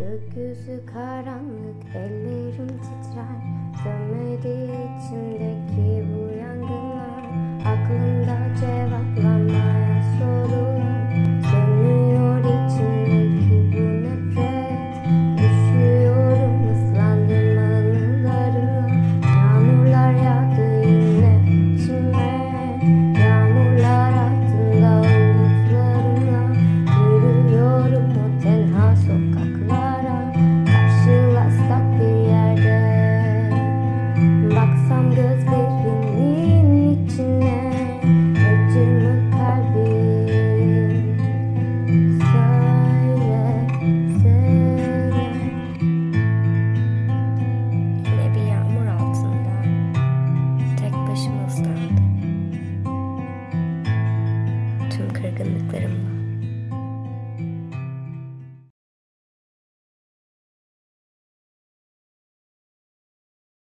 Gökyüzü karanlık, ellerim titrer. Sönmedi içimdeki bu yangınlar. Cevap The glitter.